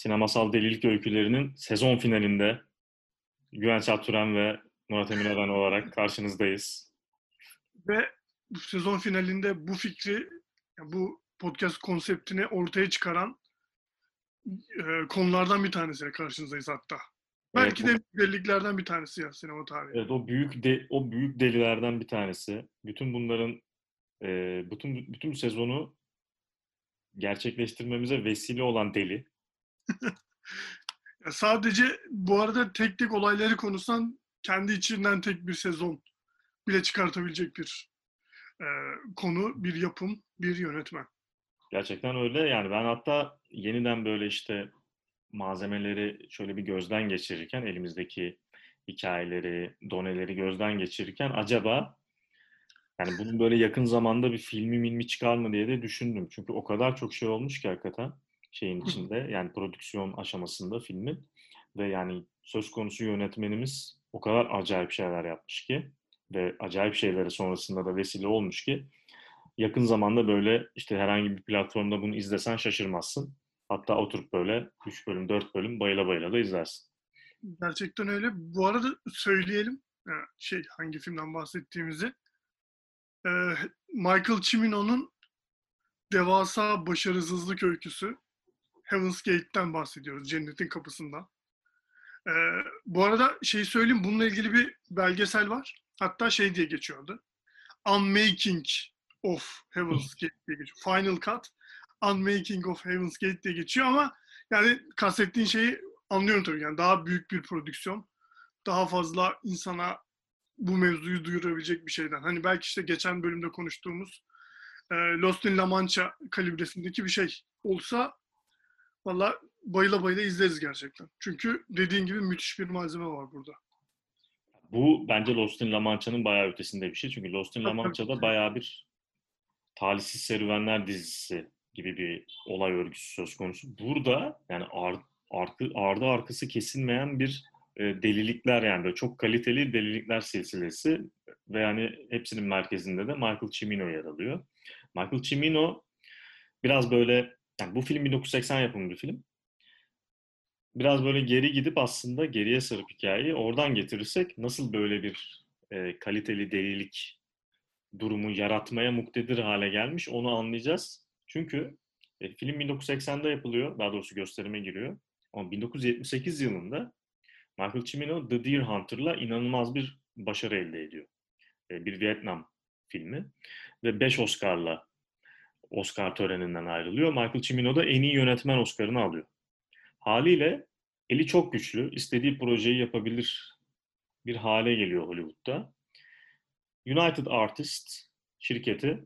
Sinemasal Delilik Öykülerinin sezon finalinde Güven Çatüren ve Murat Emin Eren olarak karşınızdayız. Ve sezon finalinde bu fikri, bu podcast konseptini ortaya çıkaran e, konulardan bir tanesiyle karşınızdayız hatta. Belki Evet, de deliliklerden bir tanesi ya sinema tarihi. Evet, o büyük de, o büyük delilerden bir tanesi. Bütün bunların e, bütün bütün sezonu gerçekleştirmemize vesile olan deli. Sadece bu arada tek tek olayları konuşsan kendi içinden tek bir sezon bile çıkartabilecek bir e, konu, bir yapım, bir yönetmen. Gerçekten öyle. Yani ben hatta yeniden böyle işte malzemeleri şöyle bir gözden geçirirken elimizdeki hikayeleri, doneleri gözden geçirirken acaba yani bunun böyle yakın zamanda bir filmi milmi çıkar mı diye de düşündüm. Çünkü o kadar çok şey olmuş ki hakikaten şeyin içinde yani prodüksiyon aşamasında filmin ve yani söz konusu yönetmenimiz o kadar acayip şeyler yapmış ki ve acayip şeylere sonrasında da vesile olmuş ki yakın zamanda böyle işte herhangi bir platformda bunu izlesen şaşırmazsın. Hatta oturup böyle 3 bölüm 4 bölüm bayıla bayıla da izlersin. Gerçekten öyle. Bu arada söyleyelim e, şey hangi filmden bahsettiğimizi. E, Michael Cimino'nun devasa başarısızlık öyküsü Heaven's Gate'den bahsediyoruz. Cennetin kapısından. E, bu arada şey söyleyeyim bununla ilgili bir belgesel var. Hatta şey diye geçiyordu. Unmaking of Heaven's Gate diye geçiyor. Final Cut Unmaking of Heaven's Gate diye geçiyor ama yani kastettiğin şeyi anlıyorum tabii. Yani daha büyük bir prodüksiyon. Daha fazla insana bu mevzuyu duyurabilecek bir şeyden. Hani belki işte geçen bölümde konuştuğumuz e, Lost in La Mancha kalibresindeki bir şey olsa valla bayıla bayıla izleriz gerçekten. Çünkü dediğin gibi müthiş bir malzeme var burada. Bu bence Lost in La Mancha'nın bayağı ötesinde bir şey. Çünkü Lost in La. Mancha'da bayağı bir talihsiz serüvenler dizisi gibi bir olay örgüsü söz konusu. Burada yani ar, arkı, ardı arkası kesilmeyen bir e, delilikler yani böyle çok kaliteli delilikler silsilesi ve yani hepsinin merkezinde de Michael Cimino yer alıyor. Michael Cimino biraz böyle yani bu film 1980 yapımı bir film. Biraz böyle geri gidip aslında geriye sarıp hikayeyi oradan getirirsek nasıl böyle bir e, kaliteli delilik durumu yaratmaya muktedir hale gelmiş onu anlayacağız. Çünkü e, film 1980'de yapılıyor, daha doğrusu gösterime giriyor. Ama 1978 yılında Michael Cimino The Deer Hunter'la inanılmaz bir başarı elde ediyor. E, bir Vietnam filmi ve 5 Oscar'la Oscar töreninden ayrılıyor. Michael Cimino da en iyi yönetmen Oscar'ını alıyor. Haliyle eli çok güçlü, istediği projeyi yapabilir bir hale geliyor Hollywood'da. United Artists şirketi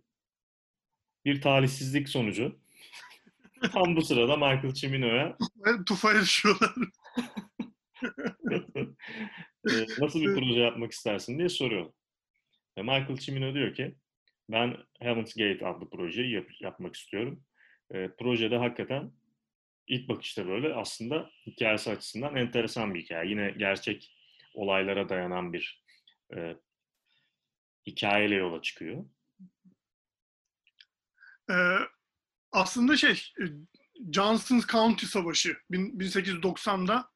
bir talihsizlik sonucu tam bu sırada Michael Cimino'ya tufaya düşüyorlar. nasıl bir proje yapmak istersin diye soruyor. Ve Michael Cimino diyor ki ben Heaven's Gate adlı projeyi yap- yapmak istiyorum. E, projede hakikaten ilk bakışta böyle aslında hikayesi açısından enteresan bir hikaye. Yine gerçek olaylara dayanan bir e, hikayeyle yola çıkıyor. Ee, aslında şey e, Johnson's County Savaşı bin- 1890'da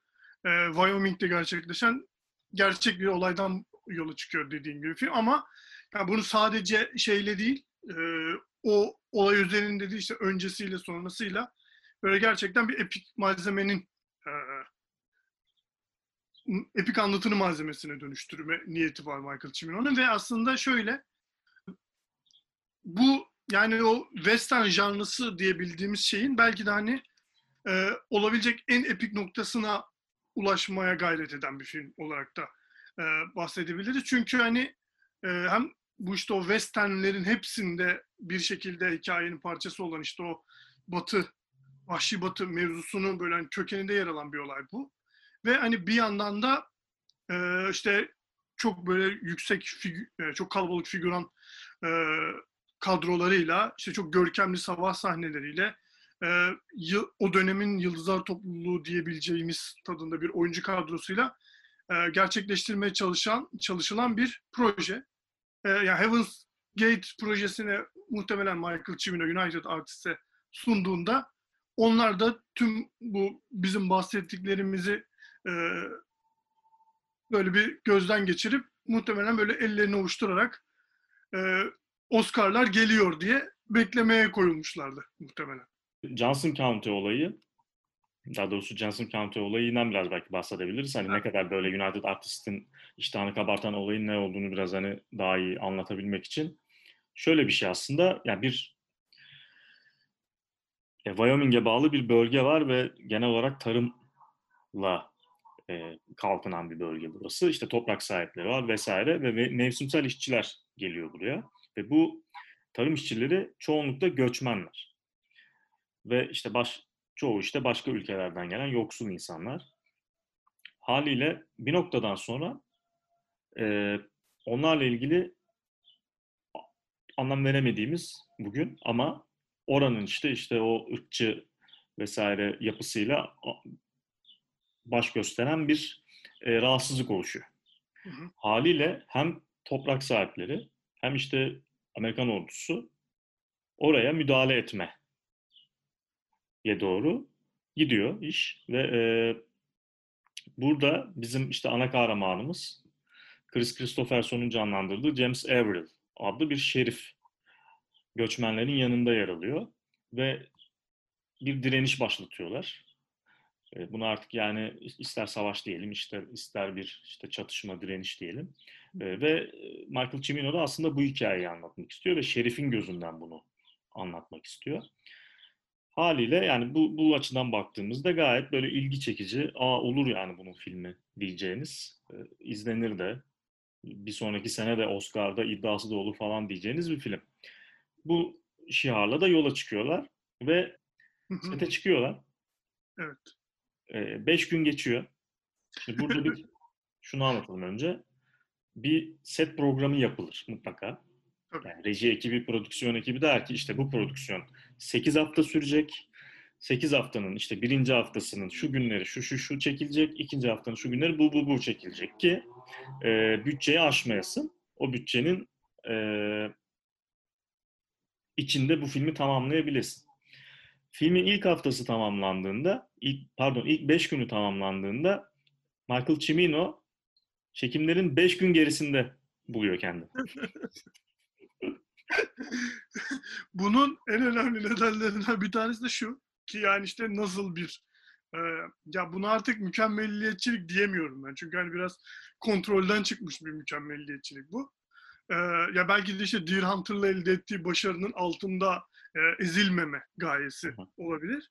e, Wyoming'de gerçekleşen gerçek bir olaydan yola çıkıyor dediğim gibi film ama yani bunu sadece şeyle değil e, o olay üzerinde değil işte öncesiyle sonrasıyla böyle gerçekten bir epik malzemenin e, epik anlatını malzemesine dönüştürme niyeti var Michael Cimino'nun ve aslında şöyle bu yani o western janrısı diye bildiğimiz şeyin belki de hani e, olabilecek en epik noktasına ulaşmaya gayret eden bir film olarak da e, bahsedebiliriz. Çünkü hani e, hem bu işte o westernlerin hepsinde bir şekilde hikayenin parçası olan işte o batı, vahşi batı mevzusunun böyle hani kökeninde yer alan bir olay bu. Ve hani bir yandan da e, işte çok böyle yüksek, figü, e, çok kalabalık figüran e, kadrolarıyla, işte çok görkemli savaş sahneleriyle, e, o dönemin yıldızlar topluluğu diyebileceğimiz tadında bir oyuncu kadrosuyla e, gerçekleştirmeye çalışan çalışılan bir proje. E, yani Heaven's Gate projesine muhtemelen Michael Cimino United Artists'e sunduğunda onlar da tüm bu bizim bahsettiklerimizi e, böyle bir gözden geçirip muhtemelen böyle ellerini ovuşturarak e, Oscar'lar geliyor diye beklemeye koyulmuşlardı muhtemelen. Johnson County olayı, daha doğrusu Johnson County olayından biraz belki bahsedebiliriz. Hani ne kadar böyle United Artist'in iştahını kabartan olayın ne olduğunu biraz hani daha iyi anlatabilmek için. Şöyle bir şey aslında, yani bir e, Wyoming'e bağlı bir bölge var ve genel olarak tarımla e, kalkınan bir bölge burası. İşte toprak sahipleri var vesaire ve mevsimsel işçiler geliyor buraya. Ve bu tarım işçileri çoğunlukla göçmenler. Ve işte baş, çoğu işte başka ülkelerden gelen yoksul insanlar. Haliyle bir noktadan sonra e, onlarla ilgili anlam veremediğimiz bugün ama oranın işte işte o ırkçı vesaire yapısıyla baş gösteren bir e, rahatsızlık oluşuyor. Hı hı. Haliyle hem toprak sahipleri hem işte Amerikan ordusu oraya müdahale etme doğru gidiyor iş ve e, burada bizim işte ana kahramanımız Chris Christopherson'un canlandırdığı James Averill adlı bir şerif göçmenlerin yanında yer alıyor ve bir direniş başlatıyorlar. E, bunu artık yani ister savaş diyelim, ister ister bir işte çatışma, direniş diyelim. E, ve Michael Cimino da aslında bu hikayeyi anlatmak istiyor ve Şerif'in gözünden bunu anlatmak istiyor. Haliyle yani bu, bu açıdan baktığımızda gayet böyle ilgi çekici, aa olur yani bunun filmi diyeceğiniz, e, izlenir de, bir sonraki sene de Oscar'da iddiası da olur falan diyeceğiniz bir film. Bu şiarla da yola çıkıyorlar ve sete çıkıyorlar. Evet. E, beş gün geçiyor. Şimdi burada bir şunu anlatalım önce. Bir set programı yapılır mutlaka. Yani reji ekibi, prodüksiyon ekibi der ki işte bu prodüksiyon 8 hafta sürecek. 8 haftanın işte birinci haftasının şu günleri şu şu şu çekilecek. ikinci haftanın şu günleri bu bu bu çekilecek ki e, bütçeyi aşmayasın. O bütçenin e, içinde bu filmi tamamlayabilesin. Filmin ilk haftası tamamlandığında, ilk, pardon ilk 5 günü tamamlandığında Michael Cimino çekimlerin 5 gün gerisinde buluyor kendini. Bunun en önemli nedenlerinden bir tanesi de şu ki yani işte nasıl bir e, ya bunu artık mükemmelliyetçilik diyemiyorum ben. Çünkü hani biraz kontrolden çıkmış bir mükemmelliyetçilik bu. E, ya belki de işte Deer Hunter'la elde ettiği başarının altında e, ezilmeme gayesi olabilir.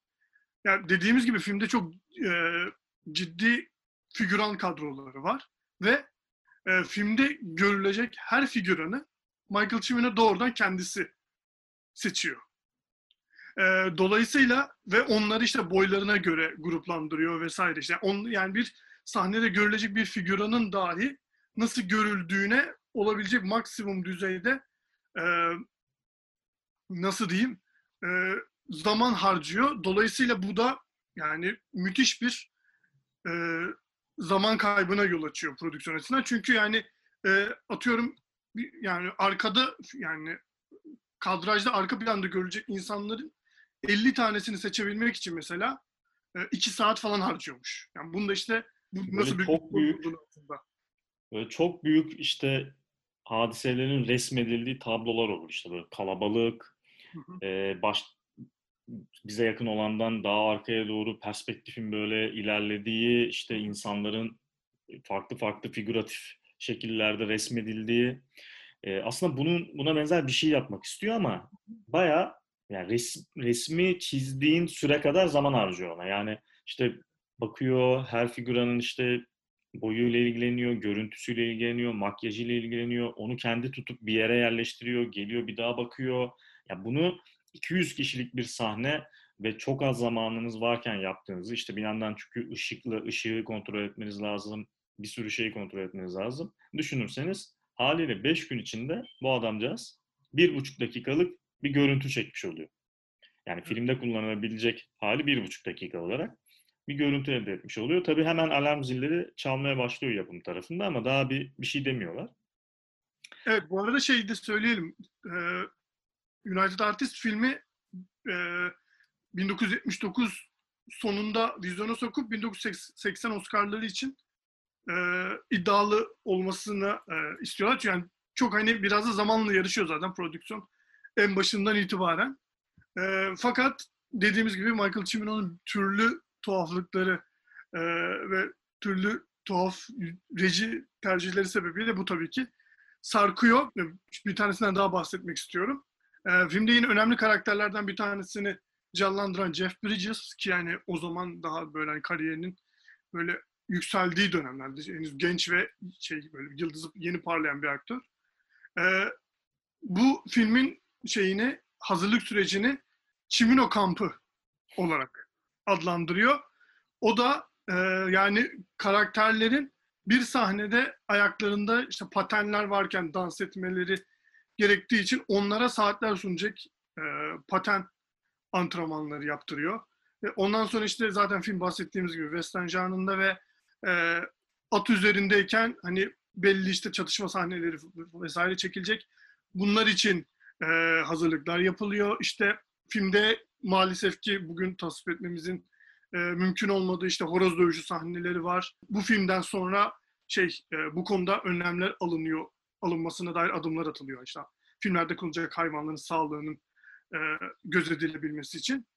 Yani dediğimiz gibi filmde çok e, ciddi figüran kadroları var ve e, filmde görülecek her figüranı Michael Cimino doğrudan kendisi seçiyor. E, dolayısıyla ve onları işte boylarına göre gruplandırıyor vesaire. İşte on, yani bir sahnede görülecek bir figüranın dahi nasıl görüldüğüne olabilecek maksimum düzeyde e, nasıl diyeyim e, zaman harcıyor. Dolayısıyla bu da yani müthiş bir e, zaman kaybına yol açıyor prodüksiyon açısından. Çünkü yani e, atıyorum yani arkada yani kadrajda arka planda görülecek insanların 50 tanesini seçebilmek için mesela 2 saat falan harcıyormuş. Yani bunda işte bu nasıl böyle çok büyük, Böyle çok büyük işte hadiselerin resmedildiği tablolar olur işte böyle kalabalık, e, baş, bize yakın olandan daha arkaya doğru perspektifin böyle ilerlediği, işte insanların farklı farklı figüratif şekillerde resmedildiği, e, aslında bunun buna benzer bir şey yapmak istiyor ama bayağı yani res, resmi çizdiğin süre kadar zaman harcıyor ona. Yani işte bakıyor her figüranın işte boyuyla ilgileniyor, görüntüsüyle ilgileniyor, makyajıyla ilgileniyor. Onu kendi tutup bir yere yerleştiriyor, geliyor bir daha bakıyor. Ya bunu 200 kişilik bir sahne ve çok az zamanınız varken yaptığınızı işte bir yandan çünkü ışıklı ışığı kontrol etmeniz lazım. Bir sürü şeyi kontrol etmeniz lazım. Düşünürseniz haliyle 5 gün içinde bu adamcağız bir buçuk dakikalık bir görüntü çekmiş oluyor. Yani filmde kullanılabilecek hali bir buçuk dakika olarak bir görüntü elde etmiş oluyor. Tabii hemen alarm zilleri çalmaya başlıyor yapım tarafında ama daha bir, bir şey demiyorlar. Evet bu arada şey de söyleyelim. Ee, United Artist filmi e, 1979 sonunda vizyona sokup 1980 Oscar'ları için e, iddialı olmasını e, istiyorlar. Çünkü yani çok hani biraz da zamanla yarışıyor zaten prodüksiyon en başından itibaren. E, fakat dediğimiz gibi Michael Cimino'nun türlü tuhaflıkları e, ve türlü tuhaf reji tercihleri sebebiyle bu tabii ki sarkıyor. Bir tanesinden daha bahsetmek istiyorum. E, filmde yine önemli karakterlerden bir tanesini canlandıran Jeff Bridges ki yani o zaman daha böyle hani kariyerinin böyle yükseldiği dönemlerde henüz genç ve şey böyle yıldızı yeni parlayan bir aktör. Ee, bu filmin şeyini hazırlık sürecini Çimino kampı olarak adlandırıyor. O da e, yani karakterlerin bir sahnede ayaklarında işte patenler varken dans etmeleri gerektiği için onlara saatler sunacak e, paten antrenmanları yaptırıyor. Ve ondan sonra işte zaten film bahsettiğimiz gibi Western janrında ve e, at üzerindeyken hani belli işte çatışma sahneleri vesaire çekilecek. Bunlar için e, hazırlıklar yapılıyor. İşte filmde maalesef ki bugün tasvip etmemizin e, mümkün olmadığı işte horoz dövüşü sahneleri var. Bu filmden sonra şey e, bu konuda önlemler alınıyor, alınmasına dair adımlar atılıyor işte. Filmlerde kullanılacak hayvanların sağlığının e, gözetilebilmesi için.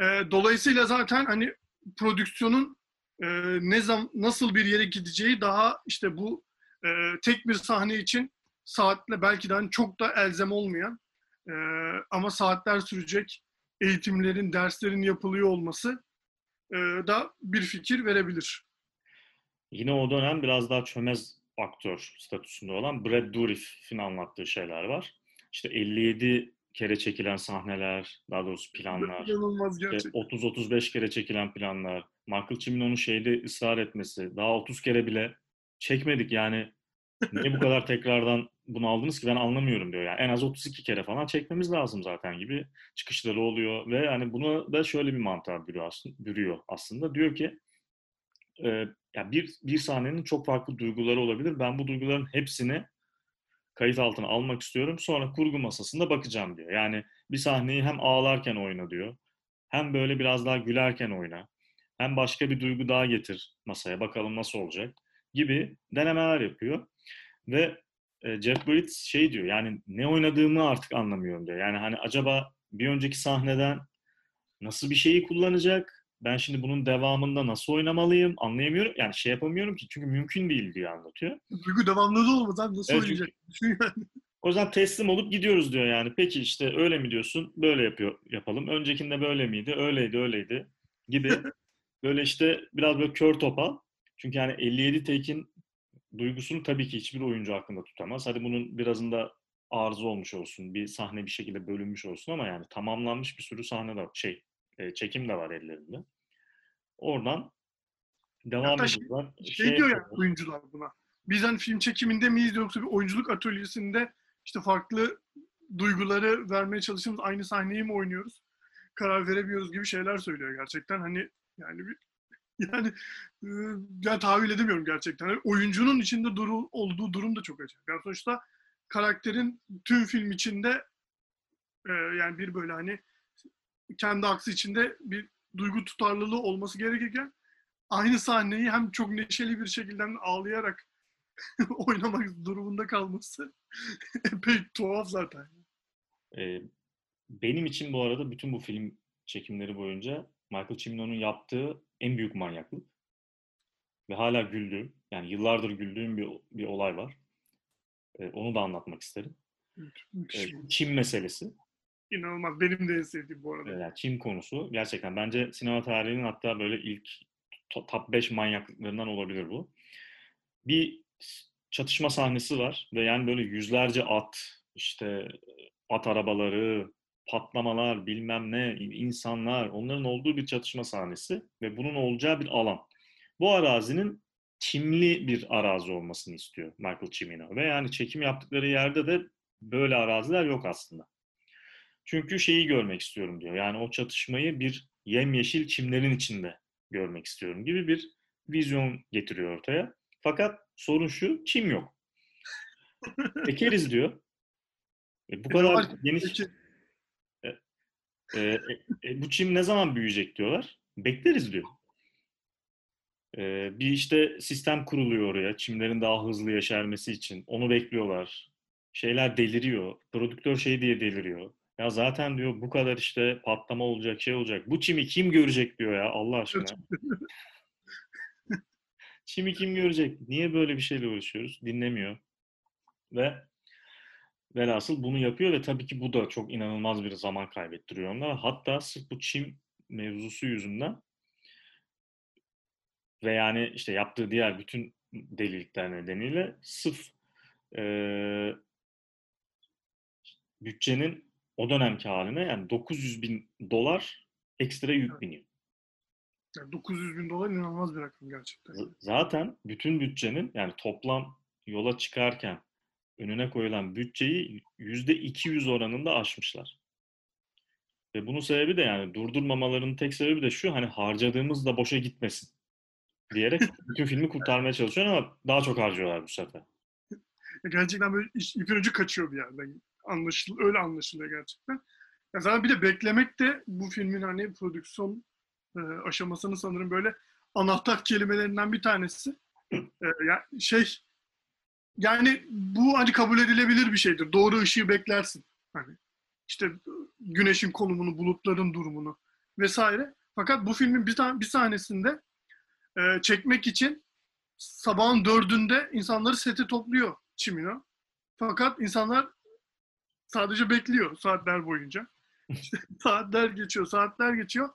E, dolayısıyla zaten hani prodüksiyonun e, ne zam nasıl bir yere gideceği daha işte bu e, tek bir sahne için saatle belki de hani çok da elzem olmayan e, ama saatler sürecek eğitimlerin, derslerin yapılıyor olması e, da bir fikir verebilir. Yine o dönem biraz daha çömez aktör statüsünde olan Brad Dourif'in anlattığı şeyler var. İşte 57 kere çekilen sahneler, daha doğrusu planlar, işte 30-35 kere çekilen planlar, Michael Cimino'nun şeyde ısrar etmesi, daha 30 kere bile çekmedik yani niye bu kadar tekrardan bunu aldınız ki ben anlamıyorum diyor. Yani en az 32 kere falan çekmemiz lazım zaten gibi çıkışları oluyor ve yani bunu da şöyle bir mantığa bürüyor aslında. Bürüyor aslında. Diyor ki e, ya bir, bir sahnenin çok farklı duyguları olabilir. Ben bu duyguların hepsini kayıt altına almak istiyorum. Sonra kurgu masasında bakacağım diyor. Yani bir sahneyi hem ağlarken oyna diyor. Hem böyle biraz daha gülerken oyna. Hem başka bir duygu daha getir masaya bakalım nasıl olacak gibi denemeler yapıyor. Ve e, Jeff Bridges şey diyor yani ne oynadığımı artık anlamıyorum diyor. Yani hani acaba bir önceki sahneden nasıl bir şeyi kullanacak? Ben şimdi bunun devamında nasıl oynamalıyım anlayamıyorum. Yani şey yapamıyorum ki çünkü mümkün değil diye anlatıyor. Duygu devamlılığı olmaz abi nasıl evet, oynayacak? o yüzden teslim olup gidiyoruz diyor yani. Peki işte öyle mi diyorsun? Böyle yapıyor yapalım. Öncekinde böyle miydi? Öyleydi, öyleydi gibi. Böyle işte biraz böyle kör topal. Çünkü yani 57 take'in duygusunu tabii ki hiçbir oyuncu hakkında tutamaz. Hadi bunun birazında arıza olmuş olsun, bir sahne bir şekilde bölünmüş olsun ama yani tamamlanmış bir sürü sahne de şey e, çekim de var ellerinde. Oradan devam Hatta şey, ediyorlar. Şey, şey diyor ya oyuncular buna. Biz hani film çekiminde miyiz yoksa bir oyunculuk atölyesinde işte farklı duyguları vermeye çalıştığımız aynı sahneyi mi oynuyoruz? Karar veremiyoruz gibi şeyler söylüyor gerçekten. Hani yani bir yani ya tahvil edemiyorum gerçekten. Yani oyuncunun içinde duru, olduğu durum da çok acayip. Yani sonuçta karakterin tüm film içinde e, yani bir böyle hani kendi aksi içinde bir duygu tutarlılığı olması gerekirken aynı sahneyi hem çok neşeli bir şekilde ağlayarak oynamak durumunda kalması epey tuhaf zaten. Ee, benim için bu arada bütün bu film çekimleri boyunca Michael Cimino'nun yaptığı en büyük manyaklık ve hala güldüğüm, yani yıllardır güldüğüm bir, bir olay var. Ee, onu da anlatmak isterim. Ee, Çin meselesi. İnanılmaz. Benim de en sevdiğim bu arada. Yani Çin konusu gerçekten bence sinema tarihinin hatta böyle ilk top 5 manyaklıklarından olabilir bu. Bir çatışma sahnesi var ve yani böyle yüzlerce at, işte at arabaları, patlamalar, bilmem ne, insanlar, onların olduğu bir çatışma sahnesi ve bunun olacağı bir alan. Bu arazinin çimli bir arazi olmasını istiyor Michael Cimino. Ve yani çekim yaptıkları yerde de böyle araziler yok aslında. Çünkü şeyi görmek istiyorum diyor. Yani o çatışmayı bir yemyeşil çimlerin içinde görmek istiyorum gibi bir vizyon getiriyor ortaya. Fakat sorun şu, çim yok. Ekeriz diyor. E bu kadar geniş... E, e, e, bu çim ne zaman büyüyecek diyorlar. Bekleriz diyor. E, bir işte sistem kuruluyor oraya. Çimlerin daha hızlı yaşarması için. Onu bekliyorlar. Şeyler deliriyor. Prodüktör şey diye deliriyor. Ya zaten diyor bu kadar işte patlama olacak, şey olacak. Bu çimi kim görecek diyor ya Allah aşkına. çimi kim görecek? Niye böyle bir şeyle uğraşıyoruz? Dinlemiyor. Ve velhasıl bunu yapıyor ve tabii ki bu da çok inanılmaz bir zaman kaybettiriyor onlara. Hatta sırf bu çim mevzusu yüzünden ve yani işte yaptığı diğer bütün delilikler nedeniyle sırf e, bütçenin o dönemki haline yani 900 bin dolar ekstra yük biniyor. Yani 900 bin dolar inanılmaz bir rakam gerçekten. Z- Zaten bütün bütçenin yani toplam yola çıkarken önüne koyulan bütçeyi yüzde 200 oranında aşmışlar. Ve bunun sebebi de yani durdurmamalarının tek sebebi de şu hani harcadığımız da boşa gitmesin diyerek bütün filmi kurtarmaya çalışıyor ama daha çok harcıyorlar bu sefer. Gerçekten böyle ipin ucu kaçıyor bir yerden. Anlaşıl, öyle anlaşılıyor gerçekten. Ya zaten bir de beklemek de bu filmin hani prodüksiyon e, aşamasının sanırım böyle anahtar kelimelerinden bir tanesi. E, ya şey yani bu hani kabul edilebilir bir şeydir. Doğru ışığı beklersin. Hani işte güneşin konumunu, bulutların durumunu vesaire. Fakat bu filmin bir, bir sahnesinde e, çekmek için sabahın dördünde insanları sete topluyor Çimino. Fakat insanlar sadece bekliyor saatler boyunca. Saatler geçiyor, saatler geçiyor.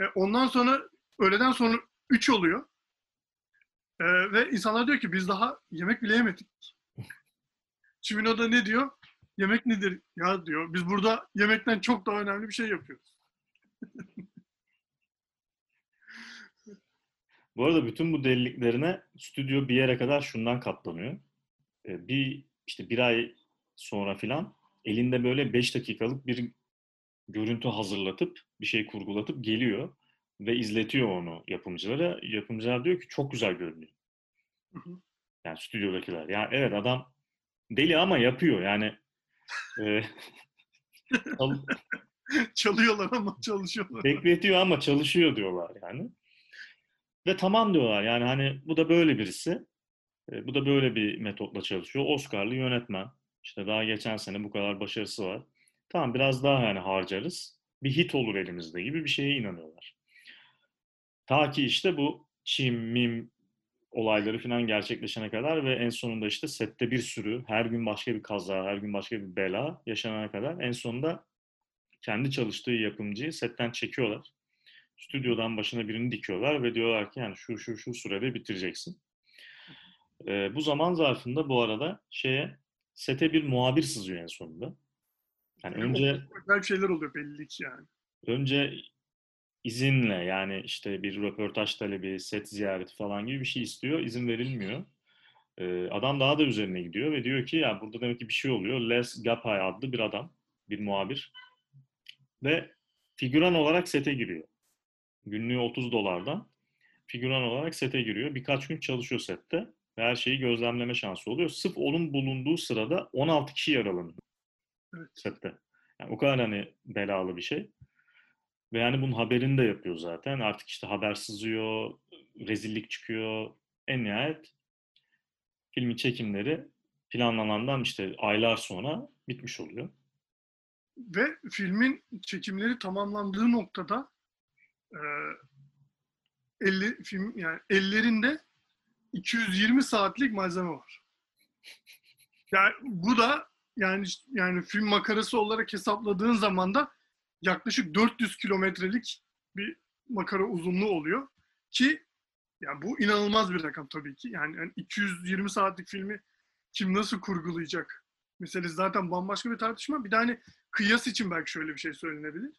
E, ondan sonra öğleden sonra 3 oluyor. E, ve insanlar diyor ki biz daha yemek bile yemedik. Çimino da ne diyor? Yemek nedir ya diyor. Biz burada yemekten çok daha önemli bir şey yapıyoruz. Bu arada bütün bu deliliklerine stüdyo bir yere kadar şundan katlanıyor. Ee, bir işte bir ay sonra filan elinde böyle 5 dakikalık bir görüntü hazırlatıp bir şey kurgulatıp geliyor ve izletiyor onu yapımcılara. Yapımcılar diyor ki çok güzel görünüyor. Yani stüdyodakiler. Yani evet adam deli ama yapıyor. Yani e, Çalıyorlar ama çalışıyorlar. bekletiyor ama çalışıyor diyorlar yani. Ve tamam diyorlar yani hani bu da böyle birisi. E, bu da böyle bir metotla çalışıyor. Oscar'lı yönetmen. İşte daha geçen sene bu kadar başarısı var. Tamam biraz daha yani harcarız. Bir hit olur elimizde gibi bir şeye inanıyorlar. Ta ki işte bu çim, mim olayları falan gerçekleşene kadar ve en sonunda işte sette bir sürü her gün başka bir kaza, her gün başka bir bela yaşanana kadar en sonunda kendi çalıştığı yapımcıyı setten çekiyorlar. Stüdyodan başına birini dikiyorlar ve diyorlar ki yani şu şu şu sürede bitireceksin. Ee, bu zaman zarfında bu arada şeye sete bir muhabir sızıyor en sonunda. Yani önce Güzel şeyler oluyor belli ki yani. önce izinle yani işte bir röportaj talebi, set ziyareti falan gibi bir şey istiyor. İzin verilmiyor. Ee, adam daha da üzerine gidiyor ve diyor ki ya burada demek ki bir şey oluyor. Les Gapay adlı bir adam, bir muhabir ve figüran olarak sete giriyor. Günlüğü 30 dolardan figüran olarak sete giriyor. Birkaç gün çalışıyor sette ve her şeyi gözlemleme şansı oluyor. Sırf onun bulunduğu sırada 16 kişi yaralanıyor Evet. sette. Yani o kadar hani belalı bir şey. Ve yani bunun haberini de yapıyor zaten. Artık işte haber sızıyor, rezillik çıkıyor. En nihayet filmin çekimleri planlanandan işte aylar sonra bitmiş oluyor. Ve filmin çekimleri tamamlandığı noktada e, 50 film yani ellerinde 220 saatlik malzeme var. Yani bu da yani yani film makarası olarak hesapladığın zaman da yaklaşık 400 kilometrelik bir makara uzunluğu oluyor ki yani bu inanılmaz bir rakam tabii ki. Yani, yani 220 saatlik filmi kim nasıl kurgulayacak? Meselesi zaten bambaşka bir tartışma. Bir de hani kıyas için belki şöyle bir şey söylenebilir.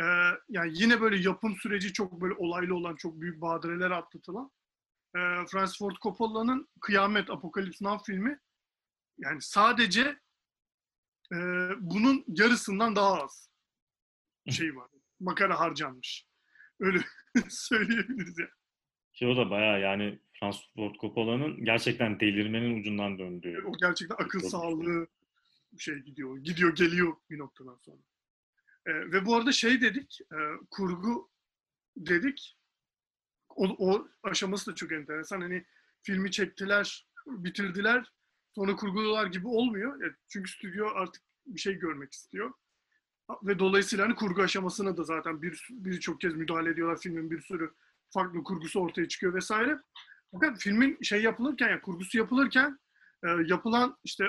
Ee, yani yine böyle yapım süreci çok böyle olaylı olan, çok büyük badireler atlatılan e, Francis Ford Coppola'nın Kıyamet, Apokalips Now filmi yani sadece e, bunun yarısından daha az şey var. Makara harcanmış. Öyle söyleyebiliriz ya. Ki o da bayağı yani Francis Ford Coppola'nın gerçekten delirmenin ucundan döndüğü. O gerçekten akıl sağlığı şey gidiyor. Gidiyor geliyor bir noktadan sonra. E, ve bu arada şey dedik, e, kurgu dedik. O, o aşaması da çok enteresan. Hani filmi çektiler, bitirdiler. Sonra kurgulular gibi olmuyor. E, çünkü stüdyo artık bir şey görmek istiyor. Ve dolayısıyla hani kurgu aşamasına da zaten bir birçok kez müdahale ediyorlar. Filmin bir sürü farklı kurgusu ortaya çıkıyor vesaire. Fakat filmin şey yapılırken, yani kurgusu yapılırken e, yapılan işte,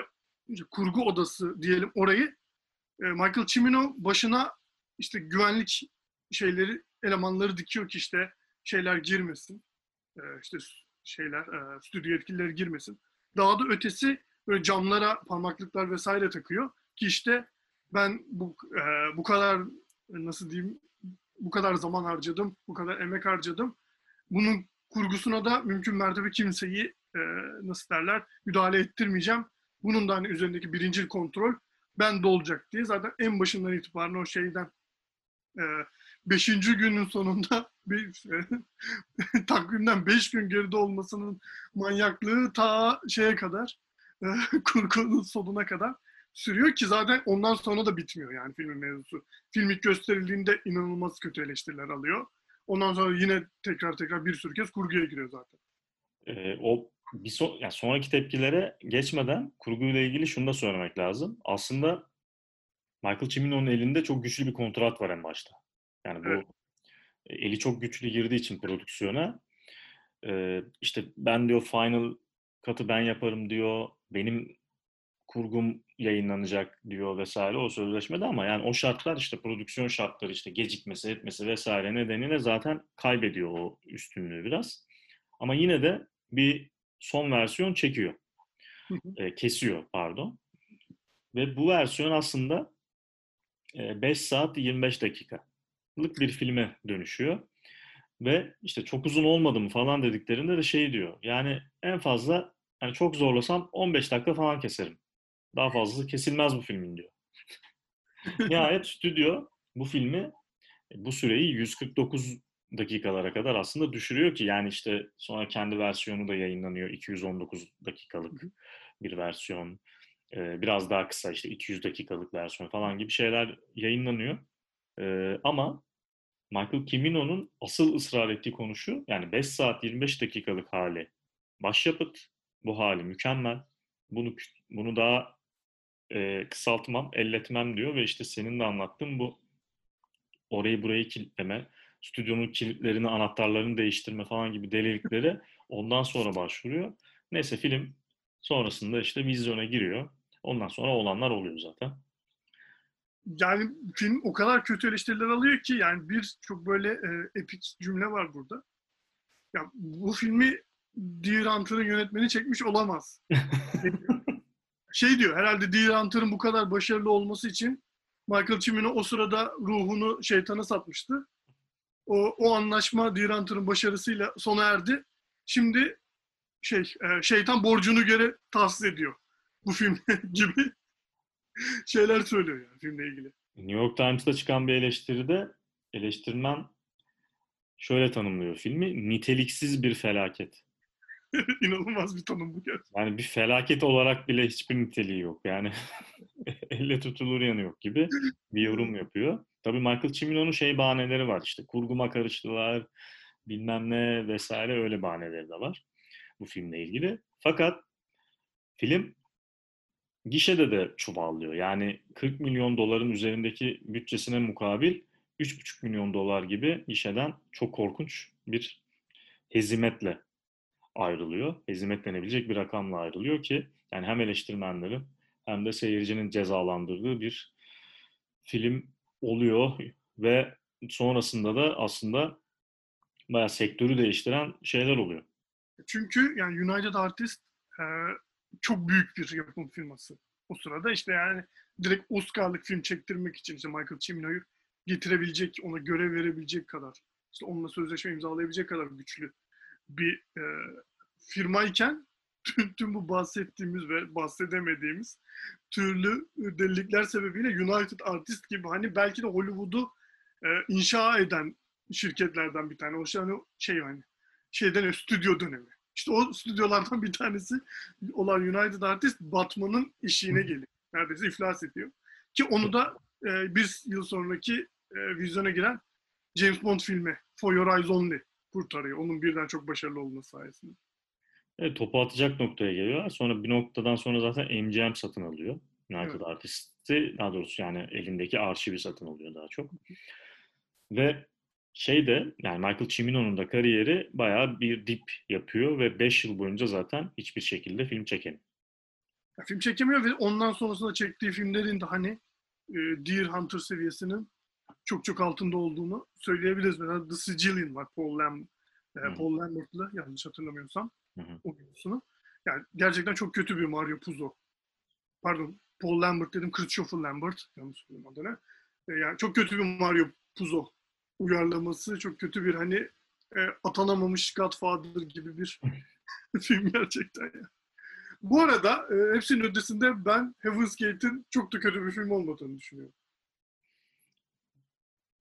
kurgu odası diyelim orayı e, Michael Cimino başına işte güvenlik şeyleri elemanları dikiyor ki işte şeyler girmesin. E, işte şeyler e, stüdyo yetkilileri girmesin. Daha da ötesi böyle camlara parmaklıklar vesaire takıyor ki işte ben bu e, bu kadar nasıl diyeyim bu kadar zaman harcadım, bu kadar emek harcadım. Bunun kurgusuna da mümkün mertebe kimseyi e, nasıl derler müdahale ettirmeyeceğim. Bunun da hani üzerindeki birincil kontrol ben de olacak diye zaten en başından itibaren o şeyden e, beşinci günün sonunda bir takvimden beş gün geride olmasının manyaklığı ta şeye kadar e, kurgunun sonuna kadar sürüyor ki zaten ondan sonra da bitmiyor yani filmin mevzusu. Film ilk gösterildiğinde inanılmaz kötü eleştiriler alıyor. Ondan sonra yine tekrar tekrar bir sürü kez kurguya giriyor zaten. Ee, o bir so yani sonraki tepkilere geçmeden kurguyla ilgili şunu da söylemek lazım. Aslında Michael Cimino'nun elinde çok güçlü bir kontrat var en başta. Yani bu evet. eli çok güçlü girdiği için prodüksiyona e, işte ben diyor final katı ben yaparım diyor. Benim kurgum yayınlanacak diyor vesaire o sözleşmede ama yani o şartlar işte prodüksiyon şartları işte gecikmesi etmesi vesaire nedeniyle zaten kaybediyor o üstünlüğü biraz. Ama yine de bir son versiyon çekiyor. e, kesiyor pardon. Ve bu versiyon aslında e, 5 saat 25 dakikalık bir filme dönüşüyor. Ve işte çok uzun olmadı mı falan dediklerinde de şey diyor. Yani en fazla yani çok zorlasam 15 dakika falan keserim. Daha fazlası kesilmez bu filmin diyor. Nihayet stüdyo bu filmi bu süreyi 149 dakikalara kadar aslında düşürüyor ki yani işte sonra kendi versiyonu da yayınlanıyor 219 dakikalık bir versiyon biraz daha kısa işte 200 dakikalık versiyon falan gibi şeyler yayınlanıyor. Ama Michael Cimino'nun asıl ısrar ettiği konu şu yani 5 saat 25 dakikalık hali başyapıt. Bu hali mükemmel. Bunu bunu daha e, kısaltmam, elletmem diyor ve işte senin de anlattığın bu orayı burayı kilitleme, stüdyonun kilitlerini, anahtarlarını değiştirme falan gibi delilikleri ondan sonra başvuruyor. Neyse film sonrasında işte vizyona giriyor. Ondan sonra olanlar oluyor zaten. Yani film o kadar kötü eleştiriler alıyor ki yani bir çok böyle e, epik cümle var burada. Ya bu filmi Deer Hunter'ın yönetmeni çekmiş olamaz. şey diyor herhalde Deer Hunter'ın bu kadar başarılı olması için Michael Cimino o sırada ruhunu şeytana satmıştı. O, o anlaşma Deer Hunter'ın başarısıyla sona erdi. Şimdi şey e, şeytan borcunu göre tahsis ediyor bu film gibi şeyler söylüyor yani filmle ilgili. New York Times'ta çıkan bir eleştiride eleştirmen şöyle tanımlıyor filmi. Niteliksiz bir felaket. İnanılmaz bir tanım bu gerçekten. Yani bir felaket olarak bile hiçbir niteliği yok. Yani elle tutulur yanı yok gibi bir yorum yapıyor. Tabii Michael Cimino'nun şey bahaneleri var işte kurguma karıştılar bilmem ne vesaire öyle bahaneleri de var bu filmle ilgili. Fakat film gişede de çuvallıyor. Yani 40 milyon doların üzerindeki bütçesine mukabil 3,5 milyon dolar gibi gişeden çok korkunç bir hezimetle ayrılıyor. Hezimet denebilecek bir rakamla ayrılıyor ki yani hem eleştirmenlerin hem de seyircinin cezalandırdığı bir film oluyor ve sonrasında da aslında bayağı sektörü değiştiren şeyler oluyor. Çünkü yani United Artists e, çok büyük bir yapım firması. O sırada işte yani direkt Oscar'lık film çektirmek için işte Michael Cimino'yu getirebilecek, ona görev verebilecek kadar, işte onunla sözleşme imzalayabilecek kadar güçlü bir e, firmayken tüm, tüm bu bahsettiğimiz ve bahsedemediğimiz türlü delilikler sebebiyle United Artist gibi hani belki de Hollywood'u e, inşa eden şirketlerden bir tane. O şey, hani şey hani şeyden stüdyo dönemi. İşte o stüdyolardan bir tanesi olan United Artist Batman'ın işine geliyor. Neredeyse iflas ediyor. Ki onu da e, bir yıl sonraki e, vizyona giren James Bond filmi For Your Eyes Only kurtarıyor. Onun birden çok başarılı olması sayesinde. Evet, topu atacak noktaya geliyor. Sonra bir noktadan sonra zaten MGM satın alıyor. United Evet. Artists'i daha doğrusu yani elindeki arşivi satın alıyor daha çok. Ve şey de yani Michael Cimino'nun da kariyeri bayağı bir dip yapıyor ve 5 yıl boyunca zaten hiçbir şekilde film çekemiyor. Ya, film çekemiyor ve ondan sonrasında çektiği filmlerin de hani e, Deer Hunter seviyesinin çok çok altında olduğunu söyleyebiliriz. Mesela The Sicilian var Paul, Lam, e, Hı. Paul Lambert'lı yanlış hatırlamıyorsam hı. oyuncusunu. Yani gerçekten çok kötü bir Mario Puzo. Pardon Paul Lambert dedim Christopher Lambert. Yanlış söyledim adını. E, yani çok kötü bir Mario Puzo uyarlaması. Çok kötü bir hani e, atanamamış Godfather gibi bir film gerçekten ya. Bu arada e, hepsinin ötesinde ben Heaven's Gate'in çok da kötü bir film olmadığını düşünüyorum.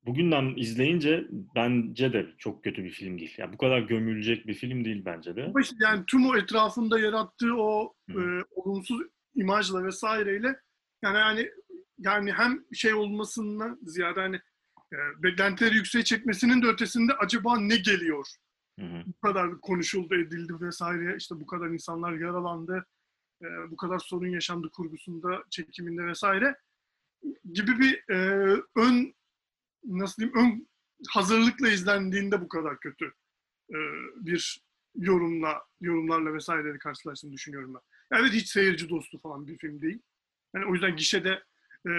Bugünden izleyince bence de çok kötü bir film değil. Yani bu kadar gömülecek bir film değil bence de. Yani tüm o etrafında yarattığı o Hı. e, olumsuz imajla vesaireyle yani yani yani hem şey olmasından ziyade hani e, beklentileri yükseğe çekmesinin de ötesinde acaba ne geliyor? Hı hı. Bu kadar konuşuldu, edildi vesaire. işte bu kadar insanlar yaralandı. e, bu kadar sorun yaşandı kurgusunda, çekiminde vesaire gibi bir e, ön nasıl diyeyim ön hazırlıkla izlendiğinde bu kadar kötü e, bir yorumla yorumlarla vesaireyle karşılaştığını düşünüyorum ben. Yani evet hiç seyirci dostu falan bir film değil. Yani o yüzden gişede e,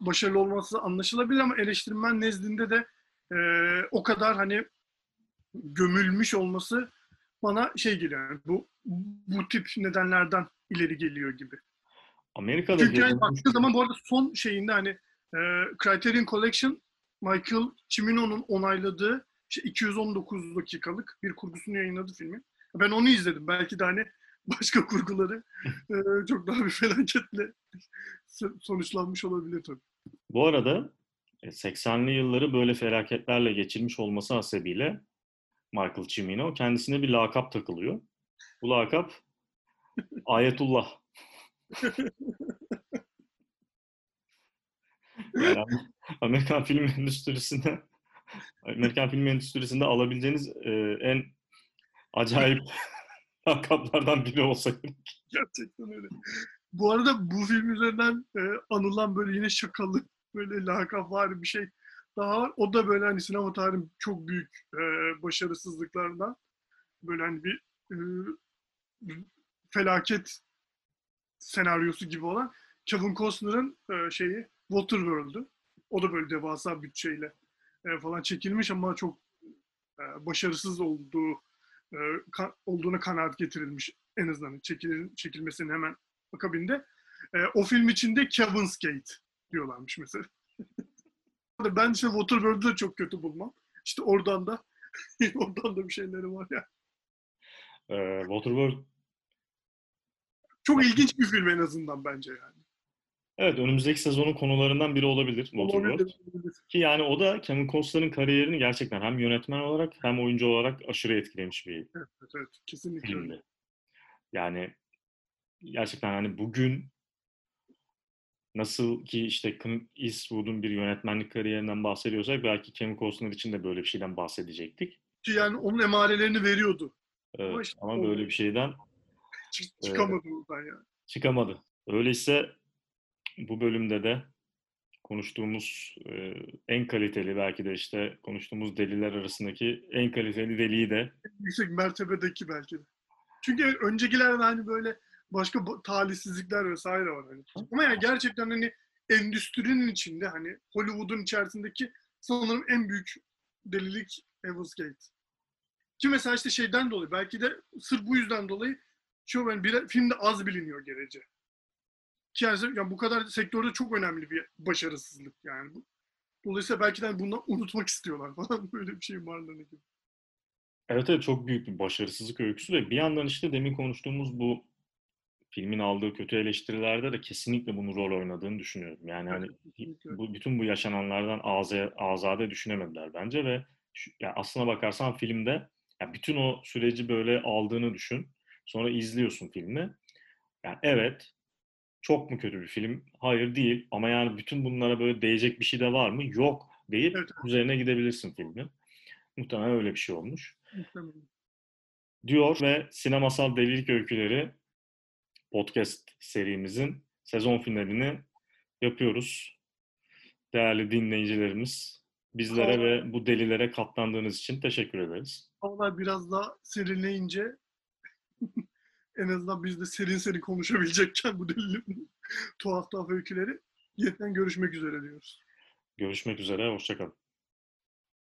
başarılı olması anlaşılabilir ama eleştirmen nezdinde de e, o kadar hani gömülmüş olması bana şey geliyor. Yani bu bu tip nedenlerden ileri geliyor gibi. Amerika'da Çünkü yani baktığı zaman bu arada son şeyinde hani e, Criterion Collection Michael Cimino'nun onayladığı işte 219 dakikalık bir kurgusunu yayınladı filmi. Ben onu izledim. Belki de hani başka kurguları e, çok daha bir felaketle so- sonuçlanmış olabilir tabii. Bu arada e, 80'li yılları böyle felaketlerle geçirmiş olması hasebiyle Michael Cimino kendisine bir lakap takılıyor. Bu lakap Ayetullah. Yani Amerikan film endüstrisinde Amerikan film endüstrisinde alabileceğiniz e, en acayip lakaplardan biri olsa. Gerçekten öyle. Bu arada bu film üzerinden e, anılan böyle yine şakalı böyle lakap var bir şey daha var. O da böyle hani sinema tarihinin çok büyük e, başarısızlıklarından böyle hani bir e, felaket senaryosu gibi olan Kevin Costner'ın e, şeyi Waterworld'u. O da böyle devasa bütçeyle e, falan çekilmiş ama çok e, başarısız olduğu e, ka- olduğuna kanaat getirilmiş en azından çekil, çekilmesinin hemen akabinde. E, o film içinde Kevin's Gate diyorlarmış mesela. ben işte Waterworld'u da çok kötü bulmam. İşte oradan da oradan da bir şeyleri var ya. E, Waterworld Çok ilginç bir film en azından bence yani. Evet önümüzdeki sezonun konularından biri olabilir Waterworld. Ki yani o da Kevin Costner'ın kariyerini gerçekten hem yönetmen olarak hem oyuncu olarak aşırı etkilemiş bir Evet, evet, kesinlikle filmdi. Yani gerçekten hani bugün nasıl ki işte Clint Eastwood'un bir yönetmenlik kariyerinden bahsediyorsak belki Kevin Costner için de böyle bir şeyden bahsedecektik. Ki yani onun emarelerini veriyordu. Evet, Ama işte ama böyle bir şeyden Çık- çıkamadı buradan yani. çıkamadı. Öyleyse bu bölümde de konuştuğumuz e, en kaliteli belki de işte konuştuğumuz deliler arasındaki en kaliteli deliyi de yüksek mertebedeki belki de. Çünkü öncekilerde hani böyle başka ba- talihsizlikler vesaire var hani. Ama yani gerçekten hani endüstrinin içinde hani Hollywood'un içerisindeki sanırım en büyük delilik Heaven's Gate. Ki mesela işte şeyden dolayı belki de sırf bu yüzden dolayı şu yani bir filmde az biliniyor gerece. Yani, yani bu kadar sektörde çok önemli bir başarısızlık yani. bu. Dolayısıyla belki de hani bundan unutmak istiyorlar falan böyle bir şey varlığını gibi. Evet evet çok büyük bir başarısızlık öyküsü ve bir yandan işte demin konuştuğumuz bu filmin aldığı kötü eleştirilerde de kesinlikle bunun rol oynadığını düşünüyorum. Yani hani bu bütün bu yaşananlardan aza, azade düşünemediler bence ve şu, ya aslına bakarsan filmde ya bütün o süreci böyle aldığını düşün. Sonra izliyorsun filmi. Yani evet Çok mu kötü bir film? Hayır değil. Ama yani bütün bunlara böyle değecek bir şey de var mı? Yok deyip Evet. üzerine gidebilirsin filmin. Muhtemelen öyle bir şey olmuş. Muhtemelen. Diyor ve Sinemasal Delilik Öyküleri podcast serimizin sezon finalini yapıyoruz. Değerli dinleyicilerimiz, bizlere Tamam. ve bu delilere katlandığınız için teşekkür ederiz. Havalar biraz daha serinleyince en azından biz de serin serin konuşabilecekken bu delilin tuhaf tuhaf öyküleri yeniden görüşmek üzere diyoruz. Görüşmek üzere, hoşçakalın.